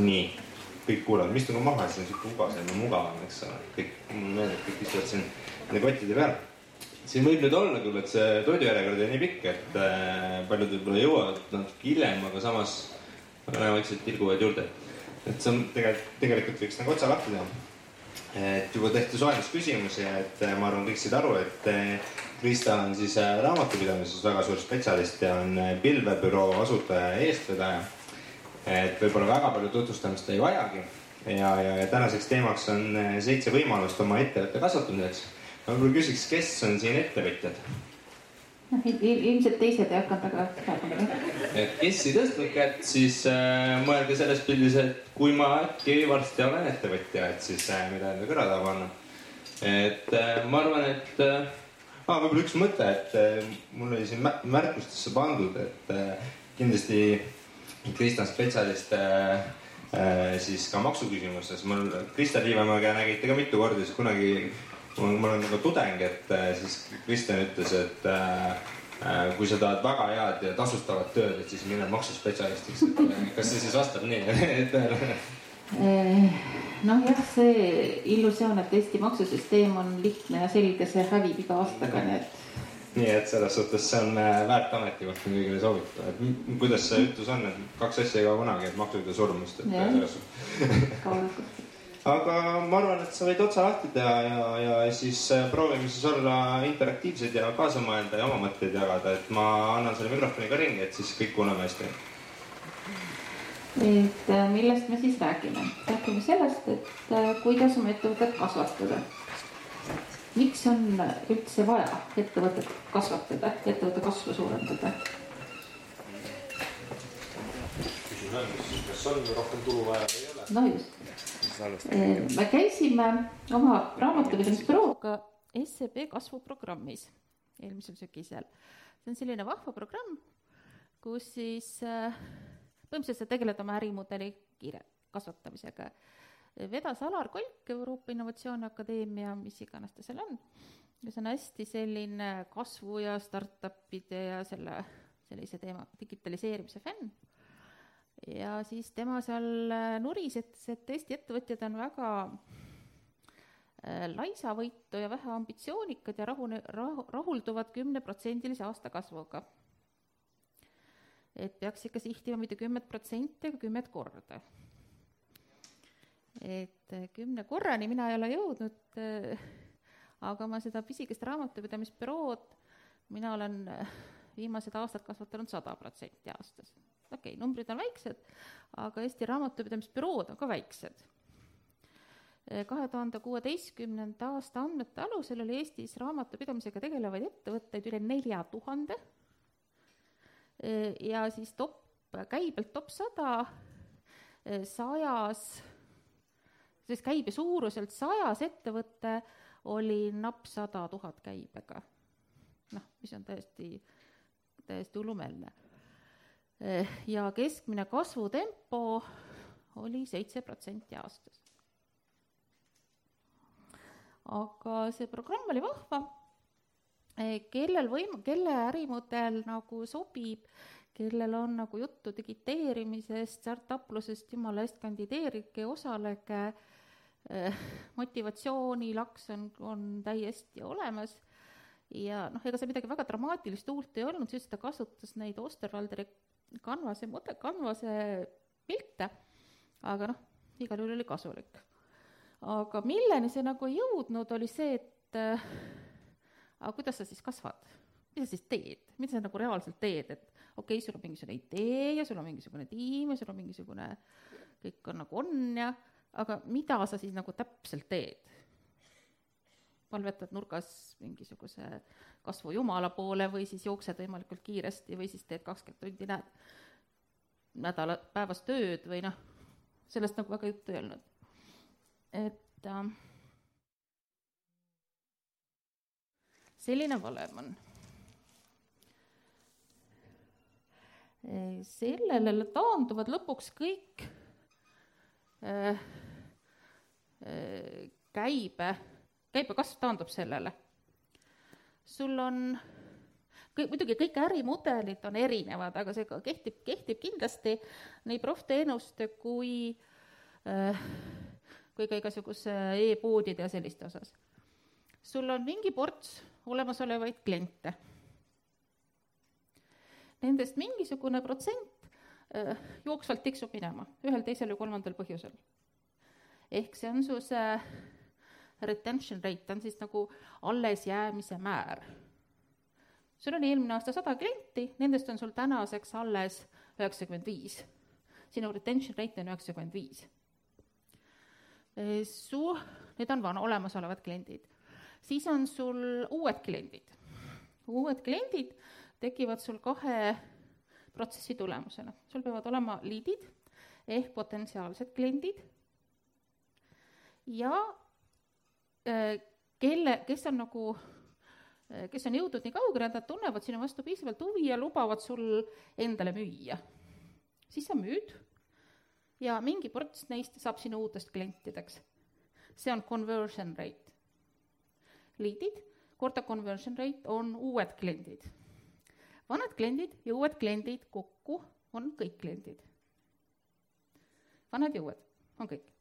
nii, kõik kuulavad, ma istun ka maha, siis on sihuke ubasemine, mugavam, eks ole, kõik, kõik istuvad siin nende kottide peal. siin võib nüüd olla küll, et see toidujärjekord on nii pikk, et äh, paljud võib-olla jõuavad natuke hiljem, aga samas väga vaikselt tilguvad juurde. et see on tegelikult, tegelikult võiks nagu otsa lahti teha. et juba tehti soojendusküsimusi, et äh, ma arvan, kõik said aru, et äh, Krista on siis äh, raamatupidamises väga suur spetsialist ja on pilvebüroo asutaja ja eestvedaja et võib-olla väga palju tutvustamist ei vajagi ja, ja, ja tänaseks teemaks on eh, seitse võimalust oma ettevõtte kasvatamiseks. ma võib-olla küsiks, kes on siin ettevõtjad? noh, ilmselt teised ei hakanud väga rääkima. et kes ei tõstnud kätt, siis äh, mõelge selles pildis, et kui ma äkki varsti olen ettevõtja, et siis äh, mida enda kõrva taha panna. et äh, ma arvan, et äh, ah, võib-olla üks mõte, et äh, mul oli siin märkustesse pandud, et äh, kindlasti Krista on spetsialist äh, äh, siis ka maksuküsimustes. mul Krista Liivamäega nägite ka mitu korda, siis kunagi mul, mul on nagu tudeng, et äh, siis Kristjan ütles, et äh, äh, kui sa tahad väga head ja tasustavat tööd, et siis mine maksuspetsialistiks. et kas see siis vastab nii tõele? noh, jah, see illusioon, et Eesti maksusüsteem on lihtne ja selge, see hävib iga aastaga, nii et nii et selles suhtes see on äh, väärt ametikoht, mida kõigile soovitada, et kuidas see ütlus on, et kaks asja ei kao kunagi, et maksud ja surmust, et selles suhtes. aga ma arvan, et sa võid otsa lahti teha ja, ja siis äh, proovime siis olla interaktiivsed ja kaasa mõelda ja oma mõtteid jagada, et ma annan selle mikrofoni ka ringi, et siis kõik kuuleme hästi. et äh, millest me siis räägime? räägime sellest, et kuidas oma ettevõtet kasvatada miks on üldse vaja ettevõtet kasvatada, ettevõtte kasvu suurendada? küsimus on, kas on rohkem tulu vaja või ei ole? no just. me käisime oma raamatupidamisbürooga SEB kasvuprogrammis eelmisel sügisel. see on selline vahva programm, kus siis äh, põhimõtteliselt sa tegeled oma ärimudeli kiire kasvatamisega vedas Alar Kolk, Euroopa Innovatsiooni Akadeemia, mis iganes ta seal on, ja see on hästi selline kasvu ja startup'ide ja selle, sellise teema, digitaliseerimise fänn. ja siis tema seal äh, nuris, et, et Eesti ettevõtjad on väga äh, laisavõitu ja vähe ambitsioonikad ja rahune, rahu, rahulduvad kümneprotsendilise aastakasvuga. et peaks ikka sihtima mitte kümmet protsenti, aga kümmet korda et äh, kümne korrani mina ei ole jõudnud, äh, aga ma seda pisikest raamatupidamisbürood, mina olen äh, viimased aastad kasvatanud sada protsenti aastas. okei okay,, numbrid on väiksed, aga Eesti raamatupidamisbürood on ka väiksed. kahe tuhande kuueteistkümnenda aasta andmete alusel oli Eestis raamatupidamisega tegelevaid ettevõtteid üle nelja tuhande ja siis top, käibelt top sada, sajas sest käibe suuruselt sajas ettevõte oli napp sada tuhat käibega. noh, mis on täiesti, täiesti hullumeelne. ja keskmine kasvutempo oli seitse protsenti aastas. aga see programm oli vahva, kellel võim-, kelle ärimudel nagu sobib kellel on nagu juttu digiteerimisest, startuplusest, jumala eest kandideerige, osalege äh,, Äh, motivatsioonilaks on, on täiesti olemas. Ja noh, ega see midagi väga dramaatilist uut ei olnud, sest ta kasutas neid Osterwalderi kanvase, kanvase pilte, aga noh, igal juhul oli kasulik. aga milleni see nagu ei jõudnud, oli see, et äh, aga kuidas sa siis kasvad, mis sa siis teed, mida sa nagu reaalselt teed, et okei okay,, sul on mingisugune idee ja sul on mingisugune tiim ja sul on mingisugune, kõik on nagu on ja aga mida sa siis nagu täpselt teed? palvetad nurgas mingisuguse kasvu jumala poole või siis jooksed võimalikult kiiresti või siis teed kakskümmend tundi, näed, nädala, päevas tööd või noh, sellest nagu väga juttu ei olnud. et äh, selline valem on. sellele taanduvad lõpuks kõik äh, käibe, käibekasv taandub sellele. sul on, kõik, muidugi kõik ärimudelid on erinevad, aga see ka kehtib, kehtib kindlasti nii proff-teenuste kui äh, kui ka igasuguse e-poodide ja selliste osas. sul on mingi ports olemasolevaid kliente. Nendest mingisugune protsent äh, jooksvalt tiksub minema ühel, teisel või kolmandal põhjusel. Ehk see on su see retention rate, on siis nagu allesjäämise määr. sul oli eelmine aasta sada klienti, nendest on sul tänaseks alles üheksakümmend viis. sinu retention rate on üheksakümmend viis su, need on vana, olemasolevad kliendid. siis on sul uued kliendid. uued kliendid tekivad sul kahe protsessi tulemusena. sul peavad olema liidid ehk potentsiaalsed kliendid ja kelle, kes on nagu, kes on jõudnud nii kaugele, et nad tunnevad sinu vastu piisavalt huvi ja lubavad sul endale müüa. siis sa müüd ja mingi ports neist saab sinu uutest klientideks. see on conversion rate. liidid korda conversion rate on uued kliendid. vanad kliendid ja uued kliendid kokku on kõik kliendid. vanad ja uued on kõik.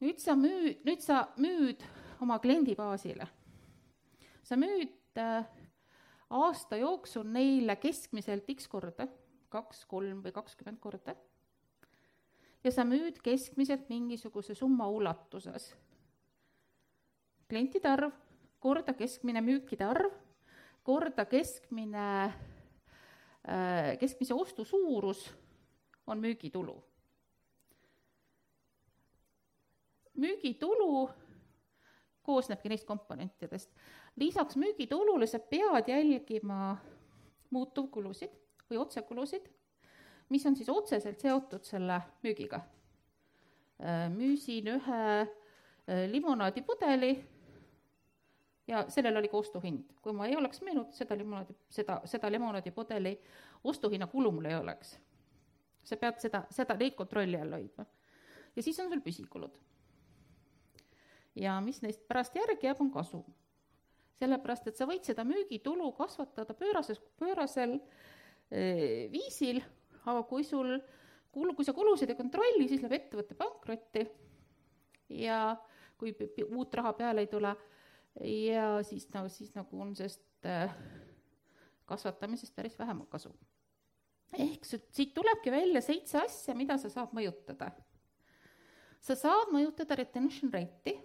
Nüüd sa müüd, nüüd sa müüd oma kliendibaasile. sa müüd äh, aasta jooksul neile keskmiselt X korda, kaks, kolm või kakskümmend korda ja sa müüd keskmiselt mingisuguse summa ulatuses. klientide arv korda keskmine müükide arv korda keskmine, äh, keskmise ostu suurus on müügitulu. Müügitulu koosnebki neist komponentidest. lisaks müügitulule sa pead jälgima muutuvkulusid või otsekulusid mis on siis otseselt seotud selle müügiga. Äh, müüsin ühe äh, limonaadipudeli ja sellel oli ka ostuhind. kui ma ei oleks müünud seda limonaadi, seda, seda limonaadipudeli, ostuhinna kulu mul ei oleks. sa pead seda, seda, neid kontrolli all hoidma. ja siis on sul püsikulud. Ja mis neist pärast järgi jääb, on kasum. sellepärast, et sa võid seda müügitulu kasvatada pöörases, pöörasel eh, viisil aga kui sul kulu, kui sa kulusid ei kontrolli, siis läheb ettevõte pankrotti ja kui uut raha peale ei tule ja siis no siis nagu on sellest kasvatamisest päris vähem kasu. ehk siit tulebki välja seitse asja, mida sa saad mõjutada. sa saad mõjutada retention rate'i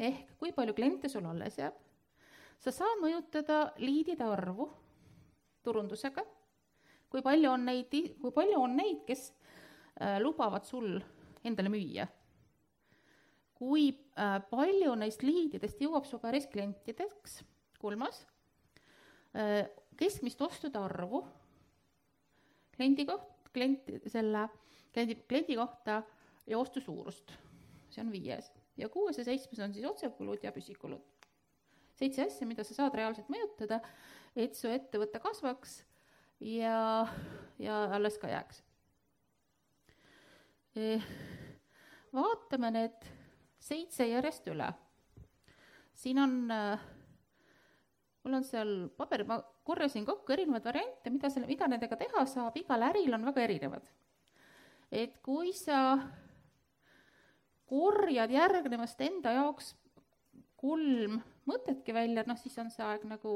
ehk kui palju kliente sul alles jääb, sa saad mõjutada liidide arvu turundusega. Kui palju on neid, kui palju on neid, kes äh, lubavad sul endale müüa? kui äh, palju neist liididest jõuab su päris klientideks, kolmas, äh, keskmist ostude arvu kliendi koht, klient, selle kliendi, kliendi kohta ja ostu suurust, see on viies. Ja kuues ja seitsmes on siis otsekulud ja püsikulud. seitse asja, mida sa saad reaalselt mõjutada, et su ettevõte kasvaks ja, ja alles ka jääks. Eh, vaatame need seitse järjest üle. siin on, eh, mul on seal paber, ma korjasin kokku erinevaid variante, mida selle, mida nendega teha saab, igal äril on väga erinevad. et kui sa korjad järgnevast enda jaoks kolm mõtetki välja, noh siis on see aeg nagu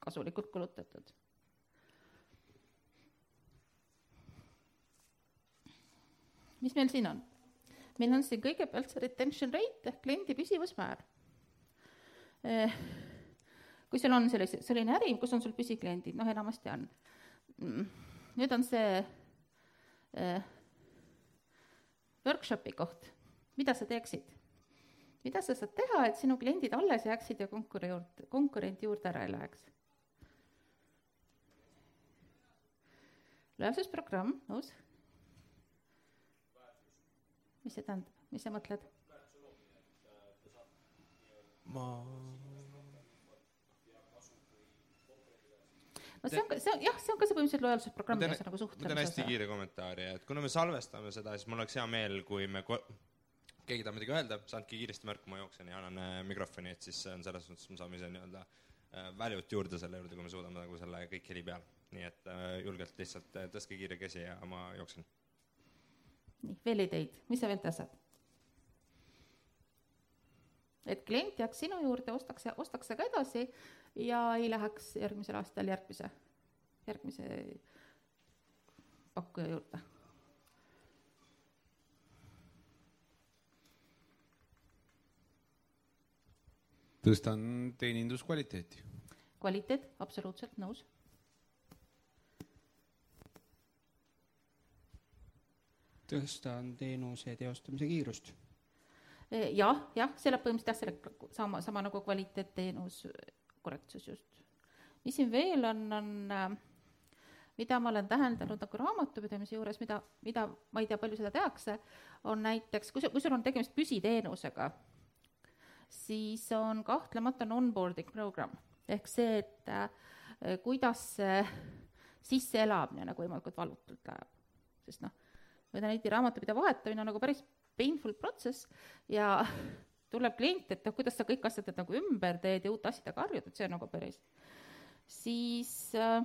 kasulikult kulutatud mis meil siin on? meil on siin kõigepealt see retention rate ehk kliendi püsivusmäär. Eh, kui sul on sellise, selline äri, kus on sul püsikliendid, noh enamasti on. Mm, nüüd on see eh, workshopi koht, mida sa teeksid? mida sa saad teha, et sinu kliendid alles jääksid ja konkuri juurde, konkurendi juurde ära ei läheks? lojaalsusprogramm, nõus mis see tähendab, mis sa mõtled? ma no see on ka, see on jah, see on ka see põhimõtteliselt lojaalsusprogramm, mis nagu suhtleb. ma teen hästi kiire kommentaari, et kuna me salvestame seda, siis mul oleks hea meel, kui me ko-, keegi tahab midagi öelda, siis andke kiiresti märku, ma jooksen ja annan äh, mikrofoni, et siis on selles mõttes, me saame ise nii-öelda äh, value't juurde selle juurde, kui me suudame nagu selle kõik heli peal. nii et äh, julgelt lihtsalt tõstke kiire käsi ja ma jooksen. nii, veel ideid, mis sa veel tõstad? Et klient jääks sinu juurde, ostaks, ostaks ka edasi ja ei läheks järgmisel aastal järgmise, järgmise pakkuja juurde tõstan teeninduskvaliteeti. kvaliteet, absoluutselt nõus. tõstan teenuse teostamise kiirust. E, jah, jah, see läheb põhimõtteliselt jah, selle sama, sama nagu kvaliteet, teenus, korrektsus just. mis siin veel on, on äh, mida ma olen täheldanud nagu raamatupidamise juures, mida, mida ma ei tea, palju seda tehakse, on näiteks, kui sul, kui sul on tegemist püsiteenusega siis on kahtlemata on onboarding program ehk see, et äh, kuidas see sisseelamine nagu võimalikult valutult läheb. sest noh, neti raamatupidaja vahetamine on nagu päris painful protsess ja tuleb klient, et noh, kuidas sa kõik asjad nagu ümber teed ja uute asjadega harjud, et see on nagu päris. siis äh,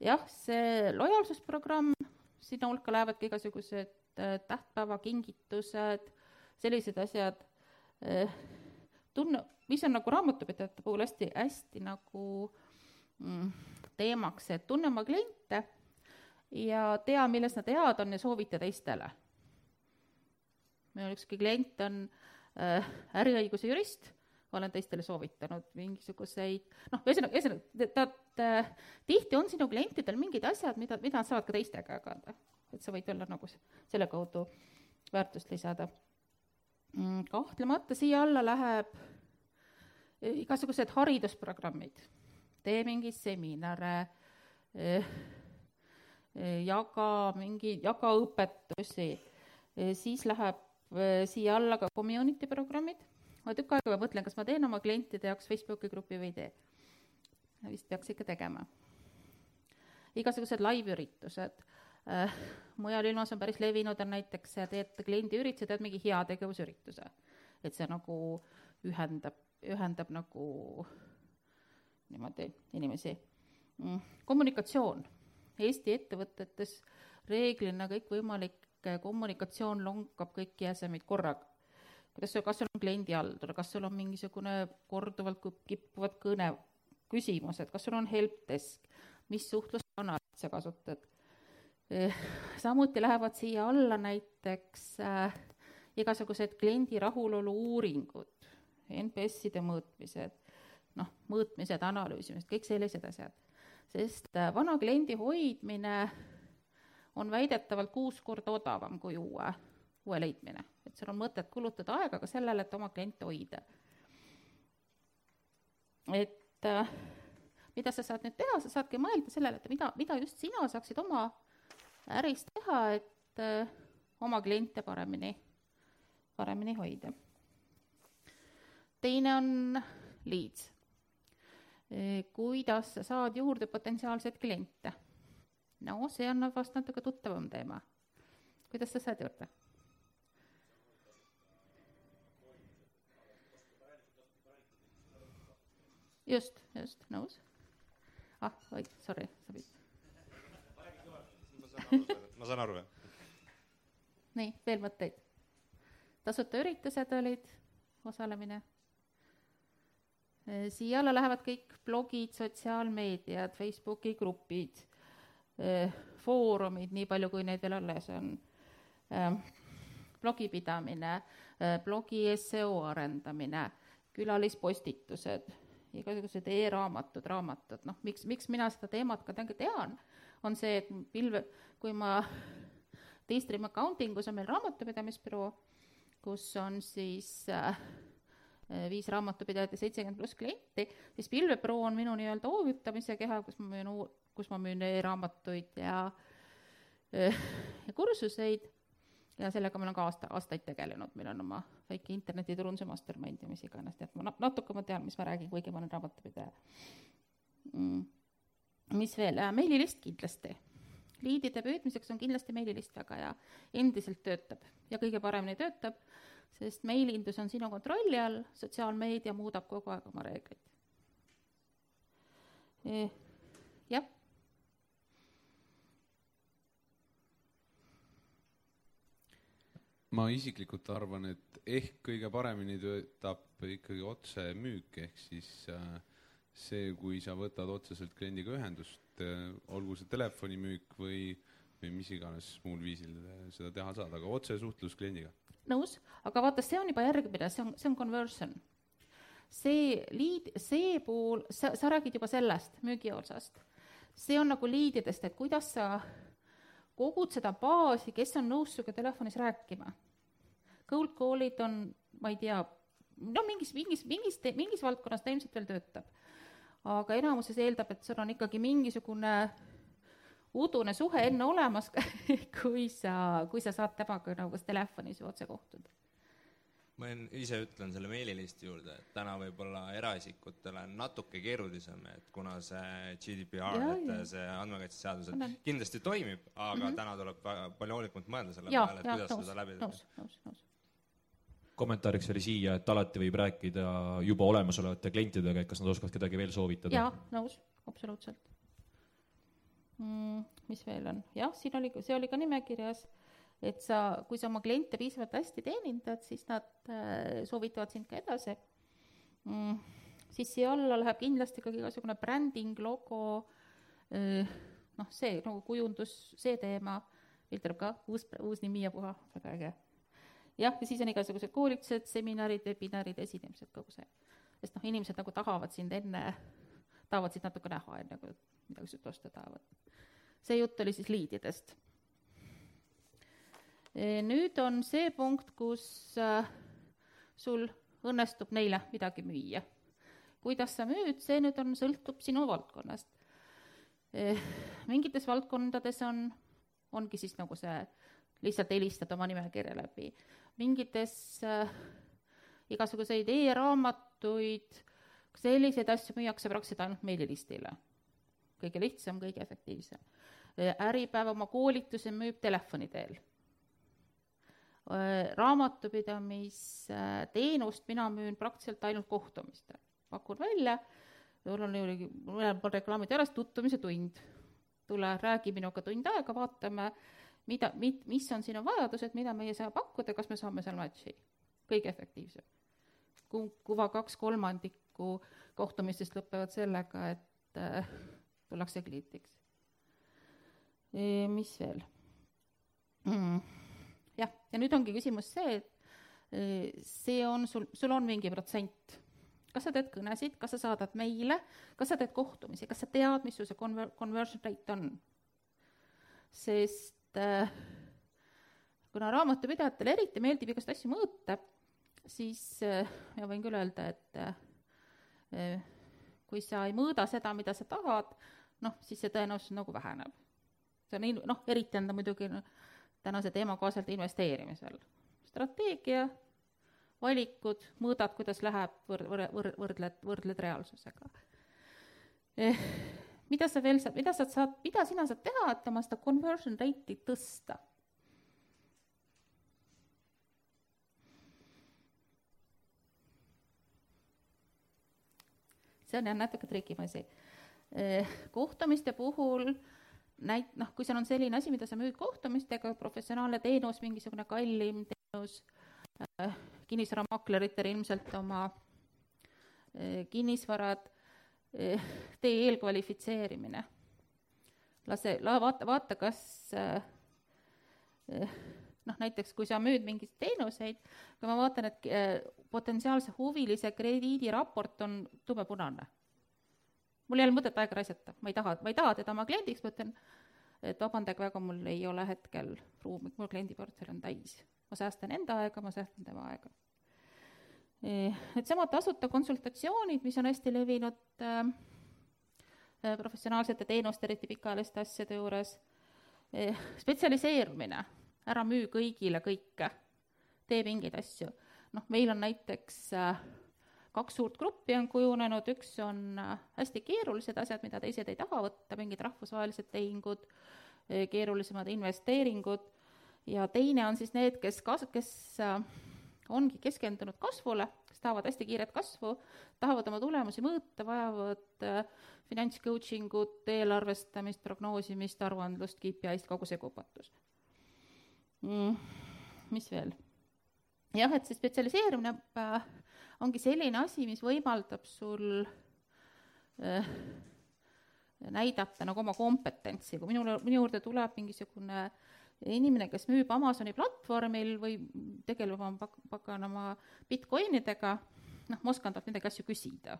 jah, see lojaalsusprogramm, sinna hulka lähevadki igasugused äh, tähtpäevakingitused, sellised asjad Eh, tunne, mis on nagu raamatupidajate puhul hästi, hästi nagu mm, teemaks, et tunne oma kliente ja tea, milles nad head on ja soovita teistele. Meil ükski klient on äh, äriõiguse jurist, olen teistele soovitanud mingisuguseid noh, ühesõnaga, ühesõnaga, tead äh,, tihti on sinu klientidel mingid asjad, mida, mida nad saavad ka teistega jagada. et sa võid olla nagu selle kaudu väärtust lisada. Mm, kahtlemata siia alla läheb e, igasugused haridusprogrammid, tee mingeid seminare, e, jaga mingi, jaga õpetusi, siis läheb siia alla ka community programmid, ma tükk aega mõtlen, kas ma teen oma klientide jaoks Facebooki grupi või ei tee. vist peaks ikka tegema. igasugused live-üritused äh, mujal ilmas on päris levinud, on näiteks teed kliendiürituse, teed mingi heategevusürituse. et see nagu ühendab, ühendab nagu niimoodi inimesi mm,. kommunikatsioon. Eesti ettevõtetes reeglina kõikvõimalik kommunikatsioon lonkab kõiki jäsemeid korraga. kuidas sul, kas sul on kliendihaldur, kas sul on mingisugune korduvalt kippuvad kõne, küsimused, kas sul on helpdesk, mis suhtluskanalit sa kasutad Eh, samuti lähevad siia alla näiteks äh, igasugused kliendi rahulolu uuringud, NPS-ide mõõtmised, noh, mõõtmised, analüüsimised, kõik sellised asjad. sest vana kliendi hoidmine on väidetavalt kuus korda odavam kui uue, uue leidmine. et sul on mõtet kulutada aega ka sellele, et oma kliente hoida. et äh, mida sa saad nüüd teha, sa saadki mõelda sellele, et mida, mida just sina saaksid oma äris teha, et äh, oma kliente paremini, paremini hoida. teine on leads. Äh, kuidas sa saad juurde potentsiaalseid kliente? No see on vast natuke tuttavam teema. kuidas sa saad juurde? just, just, nõus. ah, oi, sorry, pidid ma saan aru, jah. nii, veel mõtteid? tasuta üritused olid, osalemine. Siia alla lähevad kõik blogid, sotsiaalmeediad, Facebooki grupid, foorumid, nii palju, kui neid veel alles on, ähm, blogipidamine, äh, blogi seo arendamine, külalispostitused, igasugused e-raamatud, raamatud, noh, miks, miks mina seda teemat ka tean, on see, et pilve, kui ma Daystream Accounting us on meil raamatupidamisbüroo, kus on siis äh, viis raamatupidajat ja seitsekümmend pluss klienti, siis Pilvepro on minu nii-öelda hoovitamise keha, kus ma müün, kus ma müün e-raamatuid ja äh, ja kursuseid. Ja sellega ma olen ka aasta, aastaid tegelenud, meil on oma väike internetiturunduse mastermind ja mis iganes, nii et ma natuke ma tean, mis ma räägin, kuigi ma olen raamatupidaja. Mm. Mis veel? Äh,, meililist kindlasti. liidide püüdmiseks on kindlasti meililist väga hea, endiselt töötab. Ja kõige paremini töötab, sest meilindus on sinu kontrolli all, sotsiaalmeedia muudab kogu aeg oma reegleid. Eh, jah, ma isiklikult arvan, et ehk kõige paremini töötab ikkagi otsemüük, ehk siis äh, see, kui sa võtad otseselt kliendiga ühendust, olgu see telefonimüük või, või mis iganes muul viisil äh, seda teha saad, aga otsesuhtlus kliendiga. nõus, aga vaata, see on juba järgmine, see on, see on conversion. see liid, see pool, sa, sa räägid juba sellest müügi osast. see on nagu liididest, et kuidas sa kogud seda baasi, kes on nõus sinuga telefonis rääkima. Cold call'id on, ma ei tea, no mingis, mingis, mingis, mingis valdkonnas ta ilmselt veel töötab. aga enamuses eeldab, et sul on ikkagi mingisugune udune suhe enne olemas, kui sa, kui sa saad temaga nagu kas telefonis või otse kohtuda. Ma en- ise ütlen selle meililisti juurde, et täna võib-olla eraisikutele on natuke keerulisem, et kuna see GDPR, et see andmekaitseseadus kindlasti toimib, aga mm. -hmm. täna tuleb väga palju hoolikamalt mõelda selle jaa peale, et kuidas seda läbi, teha. kommentaariks oli siia, et alati võib rääkida juba olemasolevate klientidega, et kas nad oskavad kedagi veel soovitada. jaa, nõus, absoluutselt mm,. mis veel on, jah, siin oli, see oli ka nimekirjas, et sa, kui sa oma kliente piisavalt hästi teenindad, siis nad äh, soovitavad sind ka edasi mm,. siis siia alla läheb kindlasti ka igasugune bränding, logo äh,, noh, see nagu kujundus, see teema, tuleb ka uus, uus nimi ja puha, väga äge. jah, ja siis on igasugused koolitused, seminarid, webinarid, esinemised, kogu see. sest noh, inimesed nagu tahavad sind enne tahavad sind natuke näha, enne kui midagi sult osta tahavad. see jutt oli siis liididest. Nüüd on see punkt, kus äh, sul õnnestub neile midagi müüa. kuidas sa müüd, see nüüd on, sõltub sinu valdkonnast. mingites valdkondades on, ongi siis nagu see, lihtsalt helistad oma nimekirja läbi. mingites äh, igasuguseid e-raamatuid, selliseid asju müüakse praktiliselt ainult meililistile. kõige lihtsam, kõige efektiivsem. Äripäev oma koolituse müüb telefoni teel. Raamatupidamisteenust mina müün praktiliselt ainult kohtumistel. pakun välja, mul on ju, mõnel pool reklaamid juures, tutvumise tund. tule, räägi minuga tund aega, vaatame, mida, mis on sinu vajadused, mida meie saame pakkuda, kas me saame seal match'i. kõige efektiivsem ku- kuva kaks kolmandikku kohtumistest lõpevad sellega, et äh, tullakse kliendiks. mis veel mm.? jah, ja nüüd ongi küsimus see, et eh, see on sul, sul on mingi protsent. kas sa teed kõnesid, kas sa saadad meile, kas sa teed kohtumisi, kas sa tead, mis sul see conver-, conversion rate on? sest äh, kuna raamatupidajatele eriti meeldib igast asju mõõta, siis äh, ma võin küll öelda, et äh, kui sa ei mõõda seda, mida sa tahad, noh, siis see tõenäosus nagu väheneb. see on in- noh, eriti on ta muidugi noh, tänase teema kohaselt investeerimisel. strateegia, valikud, mõõdad, kuidas läheb, võr-, võr-, võr-, võrdled, võrdled reaalsusega eh,. mida sa veel saad, mida sa saad, mida sina saad teha, et oma seda conversion rate'i tõsta? see on jah natuke trikim asi. kohtumiste puhul näit-, noh, kui seal on selline asi, mida sa müüd kohtumistega, professionaalne teenus, mingisugune kallim teenus äh,, kinnisvaramakleritel ilmselt oma äh, kinnisvarad äh,, tee eelkvalifitseerimine. lase, la-, vaata, vaata, kas äh, äh, noh, näiteks kui sa müüd mingeid teenuseid, kui ma vaatan, et äh, potentsiaalse huvilise krediidiraport on tumepunane mul ei ole mõtet aega raisata, ma ei taha, ma ei taha teda oma kliendiks, ma ütlen, et vabandage väga, mul ei ole hetkel ruumi, mul kliendiportfell on täis. ma säästan enda aega, ma säästan tema aega. Needsamad tasuta konsultatsioonid, mis on hästi levinud äh, äh, professionaalsete teenuste, eriti pikaajaliste asjade juures eh,, spetsialiseerumine, ära müü kõigile kõike, tee mingeid asju. noh, meil on näiteks äh, kaks suurt gruppi on kujunenud, üks on äh, hästi keerulised asjad, mida teised ei taha võtta, mingid rahvusvahelised tehingud, keerulisemad investeeringud ja teine on siis need, kes kas-, kes äh, ongi keskendunud kasvule, kas tahavad hästi kiiret kasvu, tahavad oma tulemusi mõõta, vajavad äh, finantscoaching ut, eelarvestamist, prognoosimist, aruandlust, KPI-st, kogu see kupatus mm,. mis veel? jah, et see spetsialiseerumine äh, ongi selline asi, mis võimaldab sul äh, näidata nagu oma kompetentsi, kui minule, minu juurde tuleb mingisugune inimene, kes müüb Amazoni platvormil või tegeleb oma pak-, paganama Bitcoinidega, noh, ma oskan talt midagi asju küsida.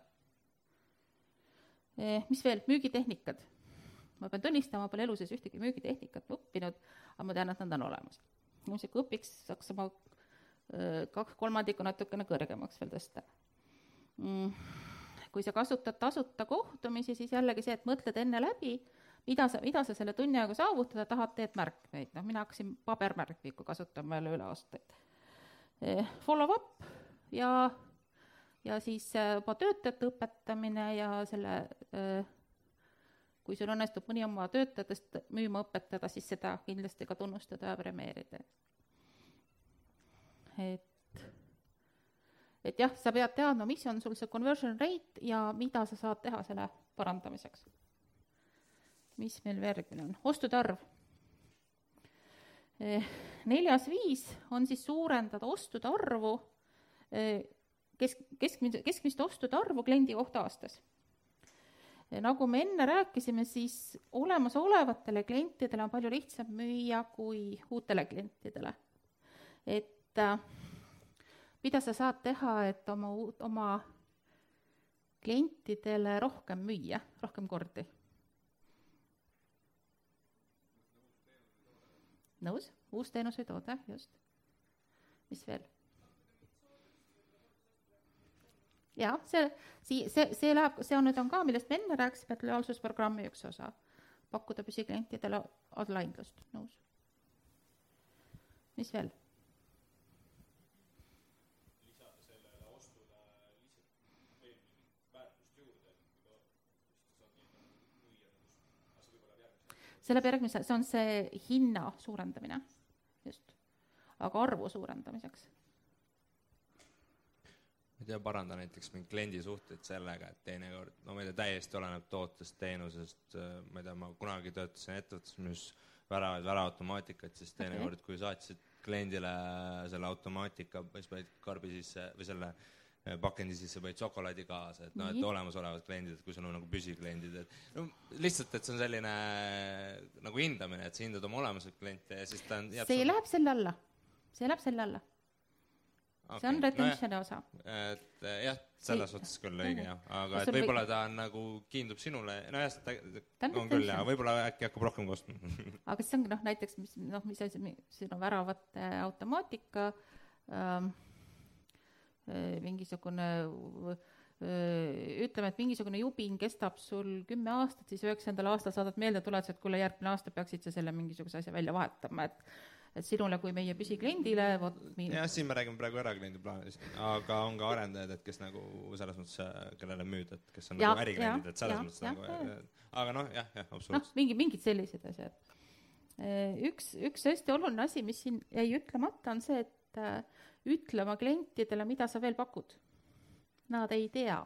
Eh, mis veel, müügitehnikad. ma pean tunnistama, ma pole elu sees ühtegi müügitehnikat õppinud, aga ma tean, et nad on olemas. kui õpiks, saaks oma kaks kolmandikku natukene kõrgemaks veel tõsta mm kui sa kasutad tasuta kohtumisi, siis jällegi see, et mõtled enne läbi, mida sa, mida sa selle tunni ajaga saavutada tahad, teed märkmeid, noh, mina hakkasin pabermärkmikku kasutama jälle üle aastaid. Eh, follow up ja, ja siis eh, juba töötajate õpetamine ja selle, eh, kui sul õnnestub mõni oma töötajatest müüma õpetada, siis seda kindlasti ka tunnustada ja premeerida. Et et jah, sa pead teadma, mis on sul see conversion rate ja mida sa saad teha selle parandamiseks. mis meil järgmine on, ostude arv. Eh, neljas viis on siis suurendada ostude arvu, eh, kesk, keskmise, keskmist ostude arvu kliendi kohta aastas. Eh, nagu me enne rääkisime, siis olemasolevatele klientidele on palju lihtsam müüa kui uutele klientidele. et äh, mida sa saad teha, et oma, oma klientidele rohkem müüa, rohkem kordi? nõus, uus teenus või toode, just. mis veel? jah, see, sii-, see, see läheb, see on nüüd on ka, millest me enne rääkisime, et lojaalsusprogrammi üks osa, pakkuda püsiklientidele online-lust, nõus. mis veel? See läheb järgmise, see on see hinna suurendamine, just, aga arvu suurendamiseks. ma ei tea, paranda näiteks mingi kliendi suhteid sellega, et teinekord, no ma ei tea, täiesti oleneb tootest, teenusest, ma ei tea, ma kunagi töötasin ettevõttes, mis väravaid, väravautomaatikat, siis teinekord okay., kui saatsid kliendile selle automaatika, siis panid karbi sisse või selle Äh, pakendi sisse panid šokolaadi kaasa, et noh, et olemasolevad kliendid, et kui sul on nagu püsikliendid, et no lihtsalt, et see on selline nagu hindamine, et sa hindad oma olemasolevaid kliente ja siis ta on see sul... läheb selle alla, see läheb selle alla. Okay.. see on retentioni no, osa. et äh, jah, selles see... suhtes küll õige jah, aga et võib-olla ta on nagu, kiindub sinule, nojah, ta, ta on, on küll jah, võib-olla äkki hakkab rohkem ostma aga siis ongi noh, näiteks mis noh, mis asi, siin on väravate automaatika ähm,, Äh, mingisugune äh, ütleme, et mingisugune jubin kestab sul kümme aastat, siis üheksandal aastal saadad meeldetuletused, et kuule, järgmine aasta peaksid sa selle mingisuguse asja välja vahetama, et et sinule kui meie püsikliendile, vot mi-. jah, siin me räägime praegu erakliendi plaanist, aga on ka arendajad, et kes nagu selles mõttes, äh, kellele müüd, et kes on ja, nagu ärikliendid, et selles ja, mõttes ja, nagu, aga noh, jah, jah, absoluutselt. noh, mingi, mingid sellised asjad. üks, üks hästi oluline asi, mis siin jäi ütlemata, on see, et ütle oma klientidele, mida sa veel pakud. Nad ei tea.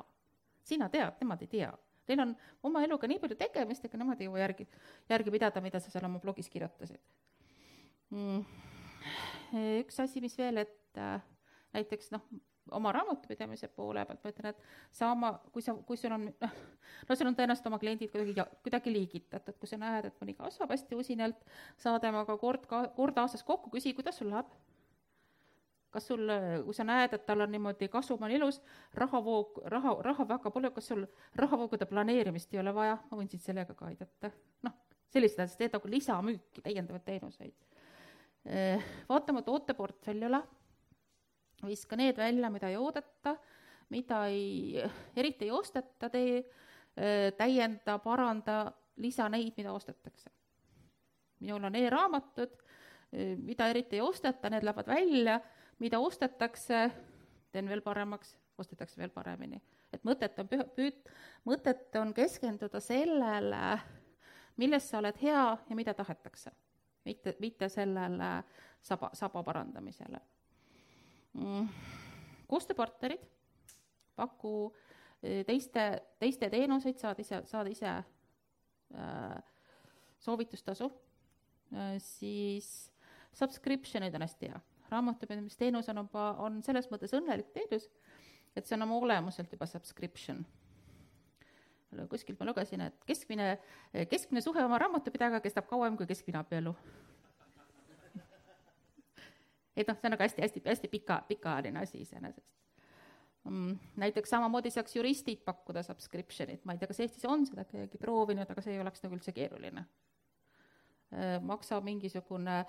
sina tead, nemad ei tea. Neil on oma eluga nii palju tegemist, ega nemad ei jõua järgi, järgi pidada, mida sa seal oma blogis kirjutasid mm.. üks asi, mis veel, et äh, näiteks noh, oma raamatupidamise poole pealt ma ütlen, et sa oma, kui sa, kui sul on noh, no sul on tõenäoliselt oma kliendid kuidagi, kuidagi liigitatud, kui sa näed, et mõni kasvab hästi usinalt, saa temaga kord, kord aastas kokku, küsi, kuidas sul läheb kas sul, kui sa näed, et tal on niimoodi kasum on ilus, rahavoog, raha, raha väga palju, kas sul rahavoogude planeerimist ei ole vaja, ma võin sind sellega ka aidata. noh, sellised asjad, teed nagu lisamüüki, täiendavaid teenuseid. Eh, vaata oma tooteportfellile, viska need välja, mida ei oodata, mida ei, eriti ei osteta, tee, eh, täienda, paranda, lisa neid, mida ostetakse. minul on e-raamatud, eh, mida eriti ei osteta, need lähevad välja mida ostetakse, teen veel paremaks, ostetakse veel paremini. et mõtet on püh-, püüd-, mõtet on keskenduda sellele, milles sa oled hea ja mida tahetakse, mitte, mitte sellele saba, saba parandamisele mm.. koostööpartnerid, paku eh, teiste, teiste teenuseid, saad ise, saad ise äh, soovitustasu äh,, siis subscription'id on hästi hea. Raamatupidamisteenus on juba, on selles mõttes õnnelik teenus, et see on oma olemuselt juba subscription kuskilt ma lugesin, et keskmine, keskmine suhe oma raamatupidajaga kestab kauem kui keskmine abielu et noh, see on nagu hästi-hästi, hästi pika, pikaajaline asi iseenesest mm,. näiteks samamoodi saaks juristid pakkuda subscription'it, ma ei tea, kas Eestis on seda keegi proovinud, aga see ei oleks nagu üldse keeruline. Äh, maksa mingisugune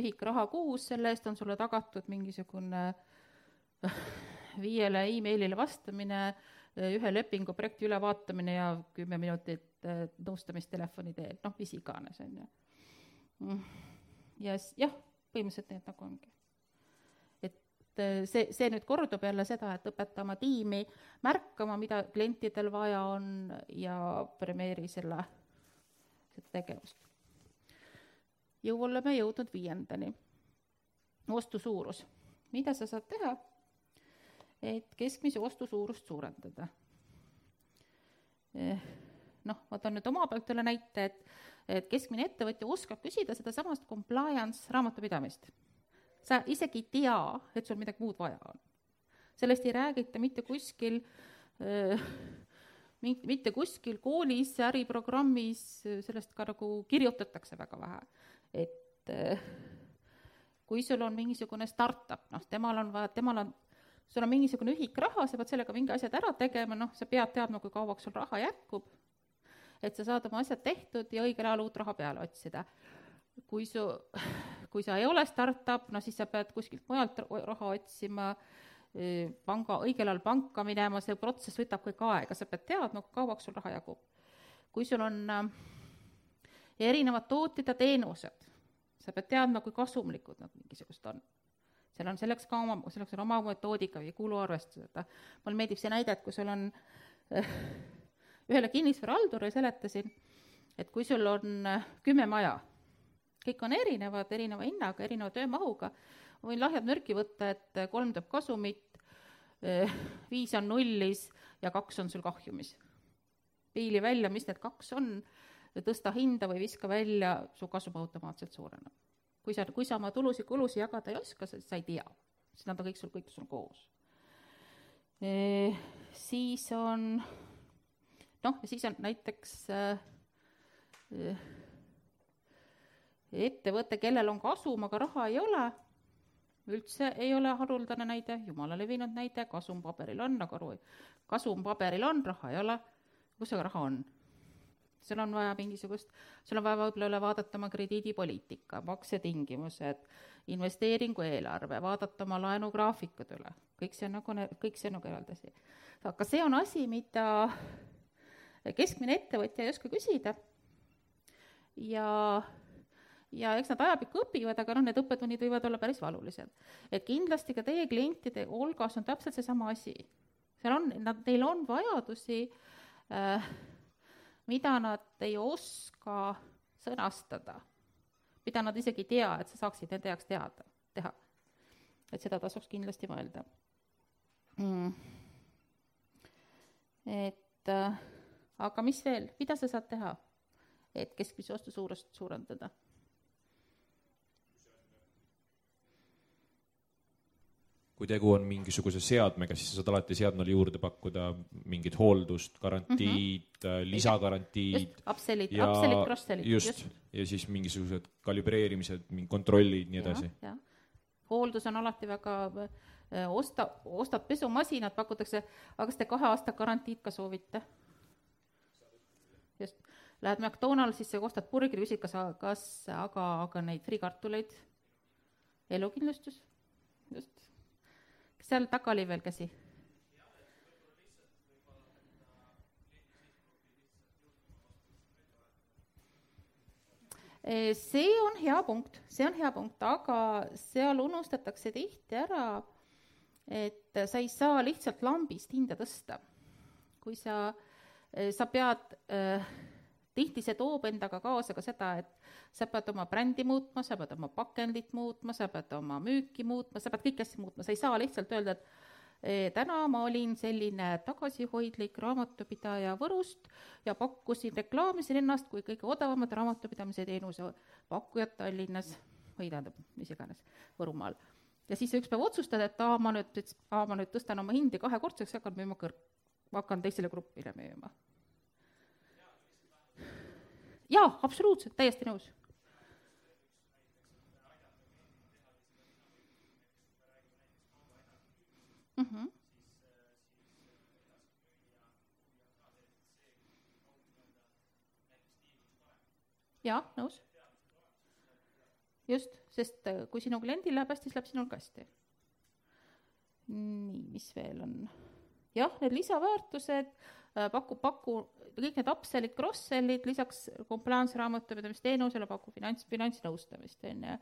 ühik raha kuus, selle eest on sulle tagatud mingisugune äh, viiele emailile vastamine, äh, ühe lepingu projekti ülevaatamine ja kümme minutit nõustamist telefoni teel, noh, mis iganes, on ju. Mm. ja jah, põhimõtteliselt need nagu ongi et äh, see, see nüüd kordub jälle seda, et õpeta oma tiimi märkama, mida klientidel vaja on ja premeeri selle, seda tegevust. Ju oleme jõudnud viiendani. ostu suurus. mida sa saad teha, et keskmise ostu suurust suurendada? Eh, noh, ma toon nüüd oma pealt üle näite, et, et keskmine ettevõtja oskab küsida sedasama compliance raamatupidamist sa isegi ei tea, et sul midagi muud vaja on. sellest ei räägita mitte kuskil äh, mitte kuskil koolis, äriprogrammis, sellest ka nagu kirjutatakse väga vähe. Et äh, kui sul on mingisugune startup, noh, temal on vaja, temal on, sul on mingisugune ühik raha, sa pead sellega mingi asjad ära tegema, noh, sa pead teadma, kui kauaks sul raha jätkub, et sa saad oma asjad tehtud ja õigel ajal uut raha peale otsida. kui su kui sa ei ole startup, no siis sa pead kuskilt mujalt raha otsima, panga, õigel ajal panka minema, see protsess võtab kõik aega, sa pead teadma, kui kauaks sul raha jagub. kui sul on äh, erinevad tooted ja teenused, sa pead teadma, kui kasumlikud nad mingisugused on. seal on selleks ka oma, selleks on oma metoodika või kuluarvestused, mulle meeldib see näide, et kui sul on ühele kinnisvarahaldurile seletasin, et kui sul on äh, kümme maja kõik on erinevad, erineva hinnaga, erineva töömahuga, ma võin lahjat mürki võtta, et kolm teeb kasumit, eh, viis on nullis ja kaks on sul kahjumis. piili välja, mis need kaks on, tõsta hinda või viska välja, su kasum automaatselt suureneb. kui sa, kui sa oma tulusid-kulusid jagada ei oska, siis sa ei tea, siis nad on kõik sul, kõik sul koos e,. Siis on noh, siis on näiteks e, ettevõte, kellel on kasum, aga raha ei ole, üldse ei ole haruldane näide, jumala levinud näide, kasum paberil on, aga aru, kasum paberil on, raha ei ole, kus see raha on? Sul on vaja mingisugust, sul on vaja võib-olla üle vaadata oma krediidipoliitika, maksetingimused, investeeringu eelarve, vaadata oma laenugraafikud üle, kõik see on nagu, kõik see on nagu eraldi asi. aga see on asi, mida keskmine ettevõtja ei oska küsida ja ja eks nad ajapikku õpivad, aga noh, need õppetunnid võivad olla päris valulised. et kindlasti ka teie klientide hulgas on täpselt seesama asi. seal on, nad, neil on vajadusi äh,, mida nad ei oska sõnastada, mida nad isegi ei tea, et sa saaksid nende jaoks teada, teha. et seda tasuks kindlasti mõelda mm.. et äh, aga mis veel, mida sa saad teha, et keskmise ostu suurust suurendada? Kui tegu on mingisuguse seadmega, siis sa saad alati seadmele juurde pakkuda mingit hooldust, garantiid mm, -hmm. lisagarantiid. Upsellid, upsellid, cross-sellid. just, just., ja siis mingisugused kalibreerimised, mingi kontrollid, nii edasi. hooldus on alati väga, äh, osta, ostad pesumasinat, pakutakse, aga kas te kahe aasta garantiid ka soovite? just, lähed McDonaldsisse, ostad burgeri, küsid, kas, kas aga, aga neid friikartuleid, elukindlustus, just seal taga oli veel käsi. see on hea punkt, see on hea punkt, aga seal unustatakse tihti ära, et sa ei saa lihtsalt lambist hinda tõsta. kui sa, sa pead äh, tihti see toob endaga kaasa ka seda, et sa pead oma brändi muutma, sa pead oma pakendit muutma, sa pead oma müüki muutma, sa pead kõiki asju muutma, sa ei saa lihtsalt öelda, et Eh, täna ma olin selline tagasihoidlik raamatupidaja Võrust ja pakkusin, reklaamisin ennast kui kõige odavamat raamatupidamise teenuse pakkujat Tallinnas või tähendab, mis iganes, Võrumaal. ja siis üks päev otsustad, et aa, ma nüüd, aa, ma nüüd tõstan oma hindi kahekordseks ja hakkan müüma kõr-, hakkan teisele grupile müüma. Jaa, absoluutselt, täiesti nõus mm. -hmm. jah, nõus. just, sest äh, kui sinu kliendil läheb hästi, siis läheb sinul ka hästi. nii, mis veel on? Jah, need lisaväärtused äh, paku, paku, kõik need upsell'id, cross-sell'id, lisaks compliance raamatupidamisteenusele pakub finants, finantsnõustamist, on ju.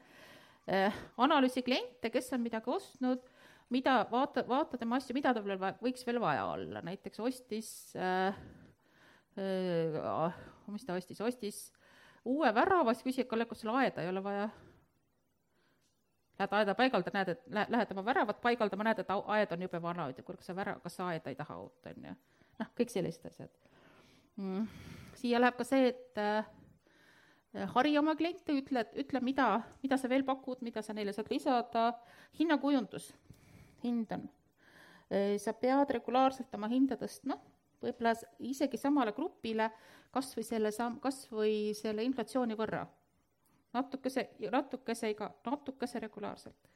Äh, analüüsi kliente, kes on midagi ostnud mida, vaata, vaata tema asju, mida tal veel võiks veel vaja olla, näiteks ostis äh,, äh, mis ta ostis, ostis uue värava, siis küsis, et Kalle, kas sul aeda ei ole vaja? Lähed aeda paigaldama, näed, et lä-, lähed oma väravat paigaldama, näed, et aed on jube vana, ütleb, kuule, kas sa vära-, kas sa aeda ei taha uut, on ju. noh, kõik sellised asjad mm.. siia läheb ka see, et äh, hari oma kliente, ütle, ütle, mida, mida sa veel pakud, mida sa neile saad lisada, hinnakujundus hind on. sa pead regulaarselt oma hinda tõstma, võib-olla isegi samale grupile kas või selle sam-, kas või selle inflatsiooni võrra. Natukese, natukese iga, natukese regulaarselt.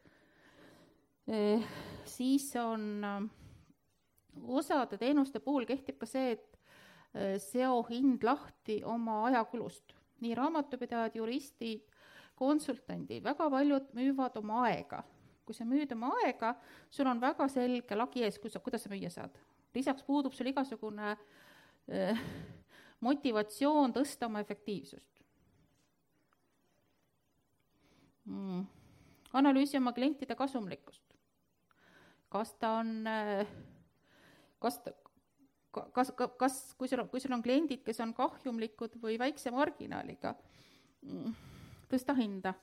Siis on osade teenuste puhul kehtib ka see, et seo hind lahti oma ajakulust. nii raamatupidajad, juristid, konsultandid, väga paljud müüvad oma aega kui sa müüd oma aega, sul on väga selge lagi ees, kus sa, kuidas sa müüa saad. lisaks puudub sul igasugune äh, motivatsioon tõsta oma efektiivsust mm.. analüüsi oma klientide kasumlikkust. kas ta on äh,, kas ta, kas, kas, kas, kui sul on, kui sul on kliendid, kes on kahjumlikud või väikse marginaaliga, mm, tõsta hinda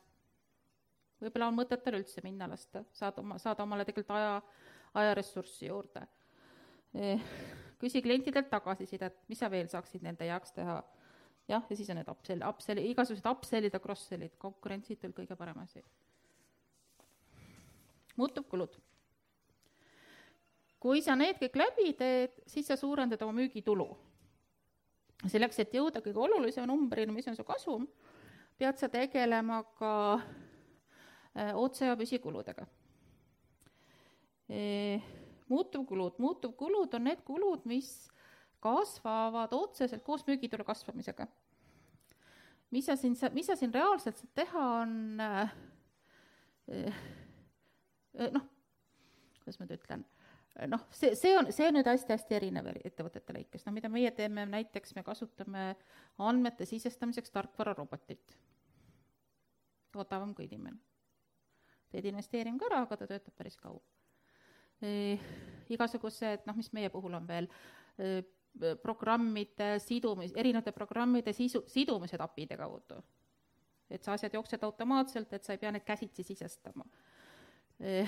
võib-olla on mõtet tal üldse minna lasta, saad oma, saada omale tegelikult aja, ajaressurssi juurde. Eh, küsi klientidelt tagasisidet, mis sa veel saaksid nende heaks teha. Jah, ja siis on need upsell, upsell, igasugused upsellid ja cross-sellid, konkurentsitult kõige parem asi. muutuvkulud. kui sa need kõik läbi teed, siis sa suurendad oma müügitulu. selleks, et jõuda kõige olulisema numbrini, mis on su kasum, pead sa tegelema ka Äh, otse- ja püsikuludega. muutuvkulud, muutuvkulud on need kulud, mis kasvavad otseselt koos müügitulu kasvamisega. mis sa siin, mis sa siin reaalselt saad teha, on äh, äh, noh, kuidas ma nüüd ütlen, noh, see, see on, see on nüüd hästi-hästi erinev ettevõtete lõikes, no mida meie teeme, näiteks me kasutame andmete sisestamiseks tarkvararobotit. odavam kui inimene teed investeeringu ära, aga ta töötab päris kaua e,. igasugused, noh, mis meie puhul on veel programmide sidumis, erinevate programmide sisu, sidumised API-de kaudu. et sa asjad jooksevad automaatselt, et sa ei pea neid käsitsi sisestama e,.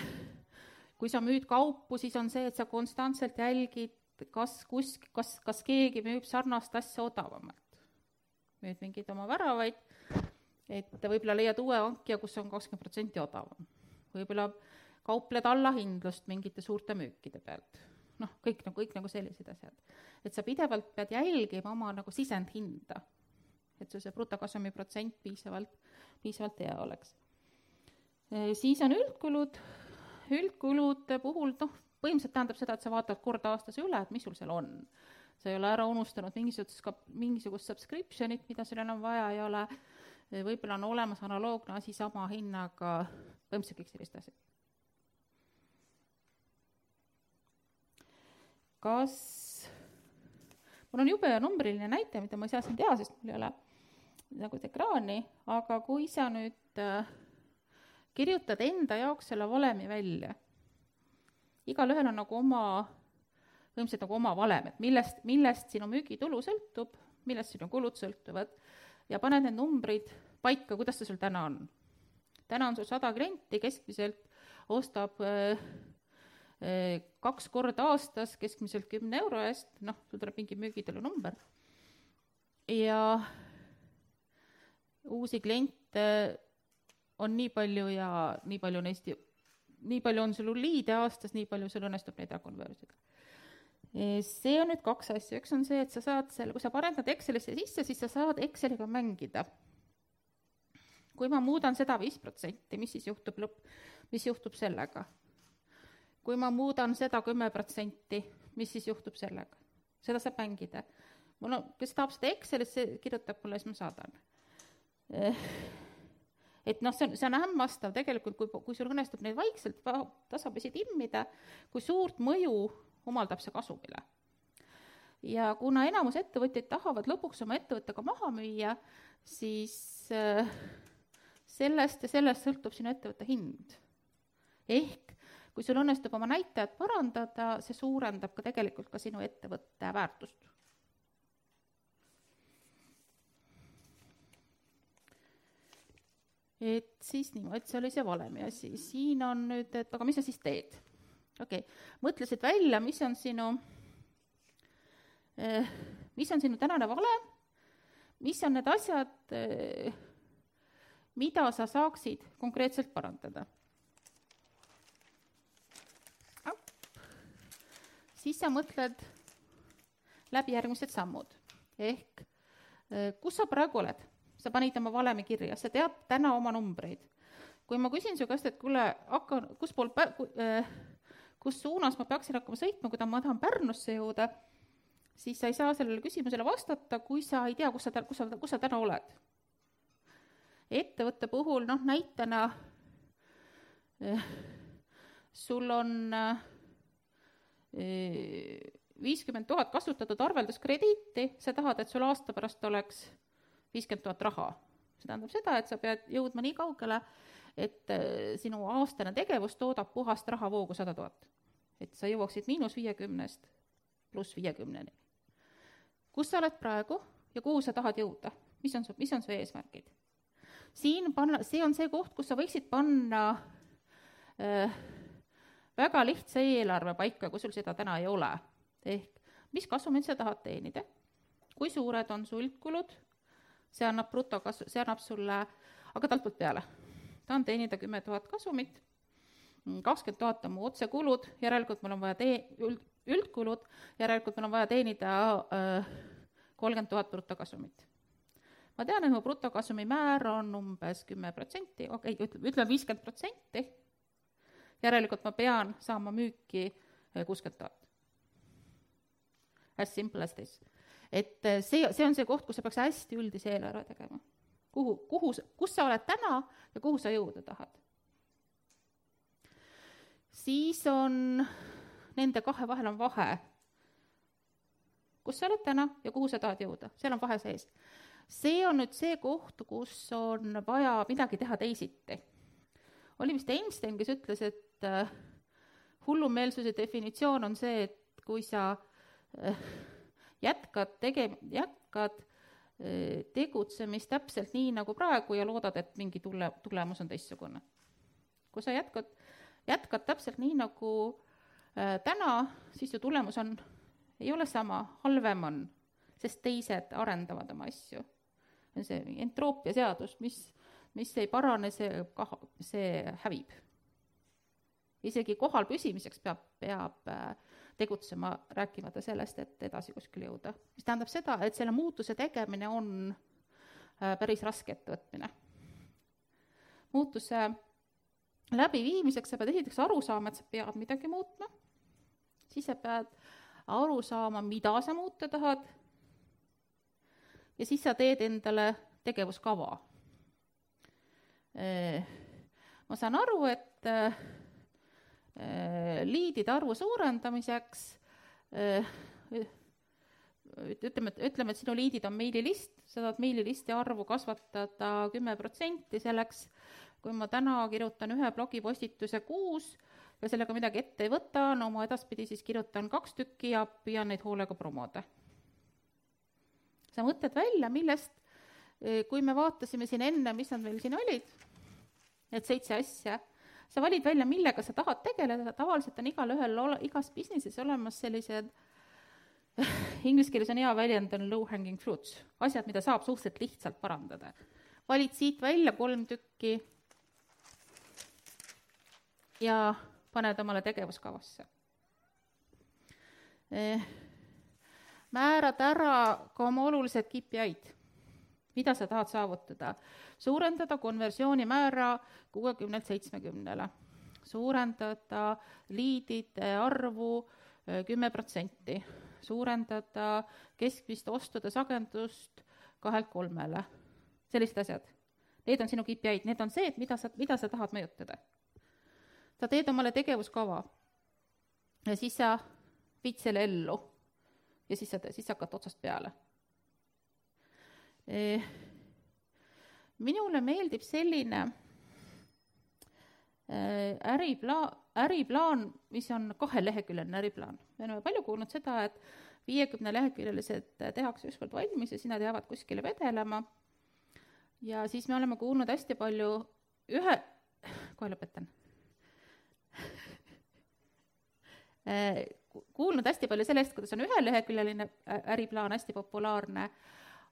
kui sa müüd kaupu, siis on see, et sa konstantselt jälgid, kas kus, kas, kas keegi müüb sarnast asja odavamalt. müüd mingeid oma väravaid, et võib-olla leiad uue hankija, kus on kakskümmend protsenti odavam võib-olla kaupled allahindlust mingite suurte müükide pealt. Noh, kõik nagu, kõik nagu sellised asjad. et sa pidevalt pead jälgima oma nagu sisendhinda, et sul see brutokasumi protsent piisavalt, piisavalt hea oleks. siis on üldkulud, üldkulude puhul noh, põhimõtteliselt tähendab seda, et sa vaatad kord aastas üle, et mis sul seal on. sa ei ole ära unustanud mingisugust, mingisugust subscription'it, mida sul enam vaja ei ole, võib-olla on olemas analoogne asi sama hinnaga põhimõtteliselt kõik sellised asjad. Kas, mul on jube numbriline näite, mida ma ei saa siin teha, sest mul ei ole nagu ekraani, aga kui sa nüüd äh, kirjutad enda jaoks selle valemi välja, igalühel on nagu oma, põhimõtteliselt nagu oma valem, et millest, millest sinu müügitulu sõltub, millest sinu kulud sõltuvad ja paned need numbrid paika, kuidas see sul täna on. Täna on sul sada klienti, keskmiselt ostab äh, kaks korda aastas keskmiselt kümne euro eest, noh, sul tuleb mingi müügitulu number. ja uusi kliente on nii palju ja nii palju neist, nii palju on sul liide aastas, nii palju sul õnnestub neid ära konvertida see on nüüd kaks asja, üks on see, et sa saad selle, kui sa parendad Excelisse sisse, siis sa saad Exceliga mängida. kui ma muudan seda viis protsenti, mis siis juhtub lõpp, mis juhtub sellega? Kui ma muudan seda kümme protsenti, mis siis juhtub sellega? seda saab mängida. mul on, kes tahab seda Excelisse, kirjutab mulle, siis ma saadan. et noh, see on, see on hämmastav tegelikult, kui, kui sul õnnestub neid vaikselt tasapisi timmida, kui suurt mõju omaldab see kasumile. ja kuna enamus ettevõtjaid tahavad lõpuks oma ettevõttega maha müüa, siis äh, sellest ja sellest sõltub sinu ettevõtte hind. ehk kui sul õnnestub oma näitajat parandada, see suurendab ka tegelikult ka sinu ettevõtte väärtust. et siis niimoodi, see oli see valemi asi, siin on nüüd, et aga mis sa siis teed okei okay., mõtlesid välja, mis on sinu, eh, mis on sinu tänane valem, mis on need asjad, eh, mida sa saaksid konkreetselt parandada. Siis sa mõtled läbi järgmised sammud, ehk eh, kus sa praegu oled, sa panid oma valemi kirja, sa tead täna oma numbreid. kui ma küsin su käest, et kuule, hakka, kus pool pä-, äh, kus suunas ma peaksin hakkama sõitma, kui ma tahan Pärnusse jõuda, siis sa ei saa sellele küsimusele vastata, kui sa ei tea, kus sa, kus sa, kus sa täna oled. ettevõtte puhul, noh, näitena eh, sul on eh, viiskümmend tuhat kasutatud arvelduskrediiti, sa tahad, et sul aasta pärast oleks viiskümmend tuhat raha. see tähendab seda, et sa pead jõudma nii kaugele, et sinu aastane tegevus toodab puhast rahavoogu sada tuhat et sa jõuaksid miinus viiekümnest pluss viiekümneni. kus sa oled praegu ja kuhu sa tahad jõuda, mis on su, mis on su eesmärgid? siin panna, see on see koht, kus sa võiksid panna äh, väga lihtsa eelarve paika, kui sul seda täna ei ole. ehk mis kasumit sa tahad teenida, kui suured on su üldkulud, see annab brutokas-, see annab sulle, hakkad altpoolt peale. tahan teenida kümme tuhat kasumit kakskümmend tuhat on mu otsekulud, järelikult mul on vaja tee-, üld, üldkulud, järelikult mul on vaja teenida äh, kolmkümmend tuhat brutokasumit. ma tean, et mu brutokasumi määr on umbes kümme protsenti, okei okay,, ütleme, ütleme viiskümmend protsenti, järelikult ma pean saama müüki äh, kuuskümmend tuhat. As simple as this. et äh, see, see on see koht, kus sa peaks hästi üldise eelarve tegema. kuhu, kuhu, kus sa oled täna ja kuhu sa jõuda tahad siis on nende kahe vahel on vahe. kus sa oled täna ja kuhu sa tahad jõuda, seal on vahe sees. see on nüüd see koht, kus on vaja midagi teha teisiti. oli vist Einstein, kes ütles, et äh, hullumeelsuse definitsioon on see, et kui sa äh, jätkad tege-, jätkad äh, tegutsemist täpselt nii nagu praegu ja loodad, et mingi tule, tulemus on teistsugune. kui sa jätkad jätkad täpselt nii, nagu täna, siis su tulemus on, ei ole sama, halvem on, sest teised arendavad oma asju. see entroopia seadus, mis, mis ei parane, see kah-, see hävib. Isegi kohal püsimiseks peab, peab äh, tegutsema, rääkimata sellest, et edasi kuskile jõuda. mis tähendab seda, et selle muutuse tegemine on äh, päris raske ettevõtmine. muutuse läbiviimiseks sa pead esiteks aru saama, et sa pead midagi muutma, siis sa pead aru saama, mida sa muuta tahad, ja siis sa teed endale tegevuskava. Ma saan aru, et liidide arvu suurendamiseks ütleme, et ütleme, et sinu liidid on meililist, sa tahad meililisti arvu kasvatada kümme protsenti, selleks kui ma täna kirjutan ühe blogipostituse kuus ja sellega midagi ette ei võta, no ma edaspidi siis kirjutan kaks tükki ja püüan neid hoolega promoda. sa mõtled välja, millest, kui me vaatasime siin enne, mis nad meil siin olid, need seitse asja, sa valid välja, millega sa tahad tegeleda, tavaliselt on igalühel ole-, igas businessis olemas sellised inglise keeles on hea väljend, on low hanging fruits, asjad, mida saab suhteliselt lihtsalt parandada. valid siit välja kolm tükki ja paned omale tegevuskavasse. Eh, määrad ära ka oma olulised KPI-d, mida sa tahad saavutada. suurendada konversioonimäära kuuekümnelt seitsmekümnele, suurendada liidide arvu eh, kümme protsenti, suurendada keskmist ostude sagedust kahelt kolmele, sellised asjad. Need on sinu KPI-d, need on see, et mida sa, mida sa tahad mõjutada. sa teed omale tegevuskava ja siis sa viid selle ellu ja siis sa, siis sa hakkad otsast peale. Eh, minule meeldib selline eh, äriplaan, äriplaan, mis on kaheleheküljeline äriplaan. me oleme palju kuulnud seda, et viiekümneleheküljelised tehakse ükskord valmis ja siis nad jäävad kuskile vedelema. ja siis me oleme kuulnud hästi palju ühe, kohe lõpetan eh, kuulnud hästi palju sellest, kuidas on üheleheküljeline äriplaan hästi populaarne,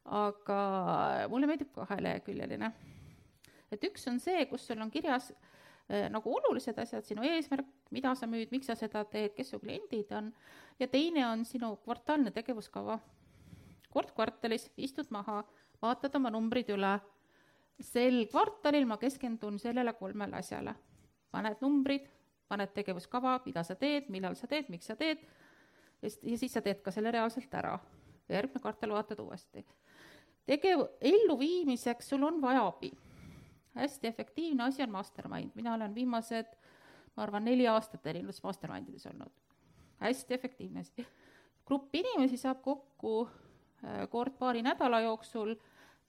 aga mulle meeldib kaheleheküljeline. et üks on see, kus sul on kirjas äh, nagu olulised asjad, sinu eesmärk, mida sa müüd, miks sa seda teed, kes su kliendid on, ja teine on sinu kvartaalne tegevuskava. kord kvartalis istud maha, vaatad oma numbrid üle, sel kvartalil ma keskendun sellele kolmele asjale. paned numbrid, paned tegevuskava, mida sa teed, millal sa teed, miks sa teed, ja siis sa teed ka selle reaalselt ära. järgmine kvartal vaatad uuesti. Tegev-, elluviimiseks sul on vaja abi. hästi efektiivne asi on mastermind, mina olen viimased, ma arvan, neli aastat erinevates mastermindides olnud. hästi efektiivne asi. grupp inimesi saab kokku äh, kord paari nädala jooksul,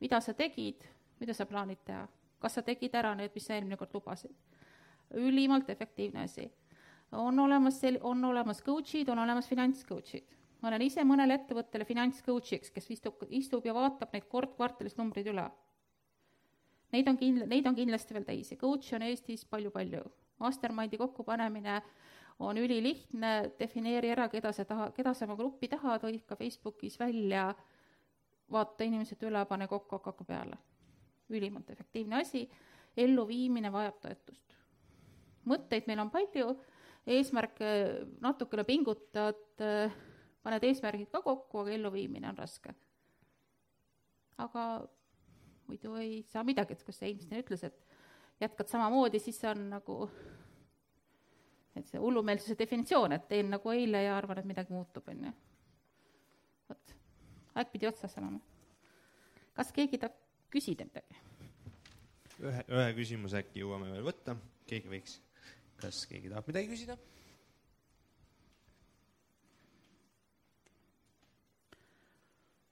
mida sa tegid, mida sa plaanid teha, kas sa tegid ära need, mis sa eelmine kord lubasid ülimalt efektiivne asi. on olemas sel-, on olemas coach'id, on olemas finantscoach'id. Ma olen ise mõnele ettevõttele finantscoach'iks, kes istub, istub ja vaatab neid kord kvartalis numbrid üle. Neid on kindla-, neid on kindlasti veel teisi, coach'e on Eestis palju-palju. Mastermindi kokkupanemine on ülilihtne, defineeri ära, keda sa taha, keda sa oma gruppi tahad, hoid ka Facebookis välja, vaata inimesed üle, pane kokku, hakka peale. ülimalt efektiivne asi, elluviimine vajab toetust mõtteid meil on palju, eesmärke natukene pingutad, paned eesmärgid ka kokku, aga elluviimine on raske. aga muidu ei saa midagi, et kus see Einstein ütles, et jätkad samamoodi, siis see on nagu, et see hullumeelsuse definitsioon, et teen nagu eile ja arvan, et midagi muutub, on ju. vot, aeg pidi otsas olema. kas keegi tahab küsida midagi? ühe, ühe küsimuse äkki jõuame veel võtta, keegi võiks kas keegi tahab midagi küsida?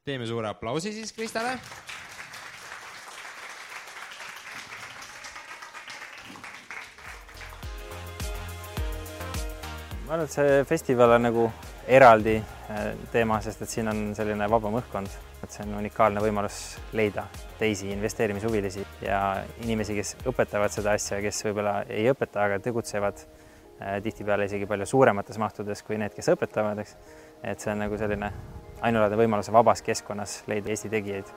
Teeme suure aplausi siis Kristale. ma arvan, et see festival on nagu eraldi äh, teema, sest et siin on selline vabam õhkkond, et see on unikaalne võimalus leida teisi investeerimishuvilisi ja inimesi, kes õpetavad seda asja, kes võib-olla ei õpeta, aga tegutsevad äh, tihtipeale isegi palju suuremates mahtudes kui need, kes õpetavad, eks. et see on nagu selline ainulaadne võimalus vabas keskkonnas leida Eesti tegijaid.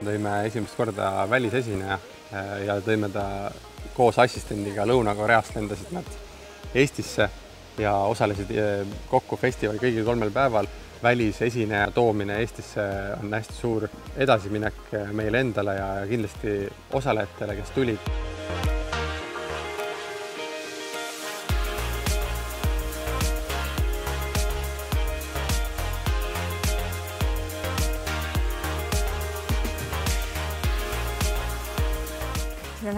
tõime esimest korda välisesineja äh, ja tõime ta koos assistendiga Lõuna-Koreast lendasid nad Eestisse ja osalesid äh, kokku festivali kõigil kolmel päeval välisesineja toomine Eestisse on hästi suur edasiminek meile endale ja kindlasti osalejatele, kes tulid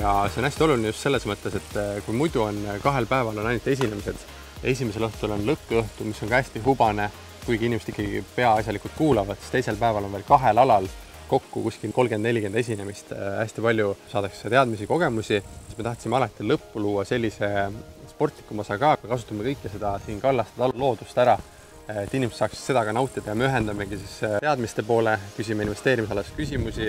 ja see on hästi oluline just selles mõttes, et äh, kui muidu on kahel päeval on ainult esinemised, esimesel õhtul on lõppõhtu, mis on ka hästi hubane, kuigi inimesed ikkagi peaasjalikult kuulavad, siis teisel päeval on veel kahel alal kokku kuskil kolmkümmend, nelikümmend esinemist, hästi palju saadakse teadmisi, kogemusi, siis me tahtsime alati lõppu luua sellise sportlikuma osa ka, kasutame kõike seda siin kallast loodust ära, et inimesed saaksid seda ka nautida ja me ühendamegi siis äh, teadmiste poole, küsime investeerimisalasi küsimusi,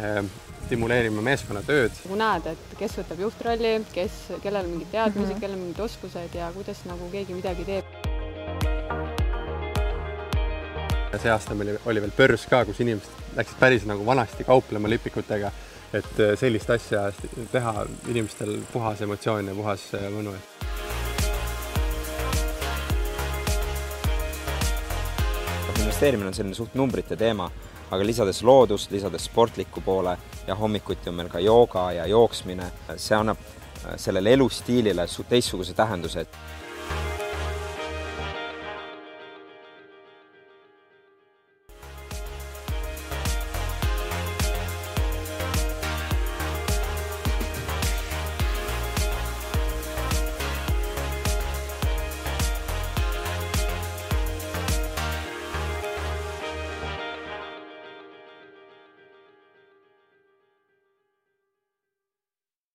äh, stimuleerime meeskonnatööd. nagu näed, et kes võtab juhtrolli, kes, kellel on mingid teadmised mm, -hmm. kellel on mingid oskused ja kuidas nagu keegi midagi teeb. see aasta meil oli veel börs ka, kus inimesed läksid päris nagu vanasti kauplema lipikutega, et äh, sellist asja teha inimestel puhas emotsioon ja puhas mõnu investeerimine on selline suht numbrite teema, aga lisades loodust, lisades sportliku poole ja hommikuti on meil ka jooga ja jooksmine, see annab sellele elustiilile teistsuguse tähenduse,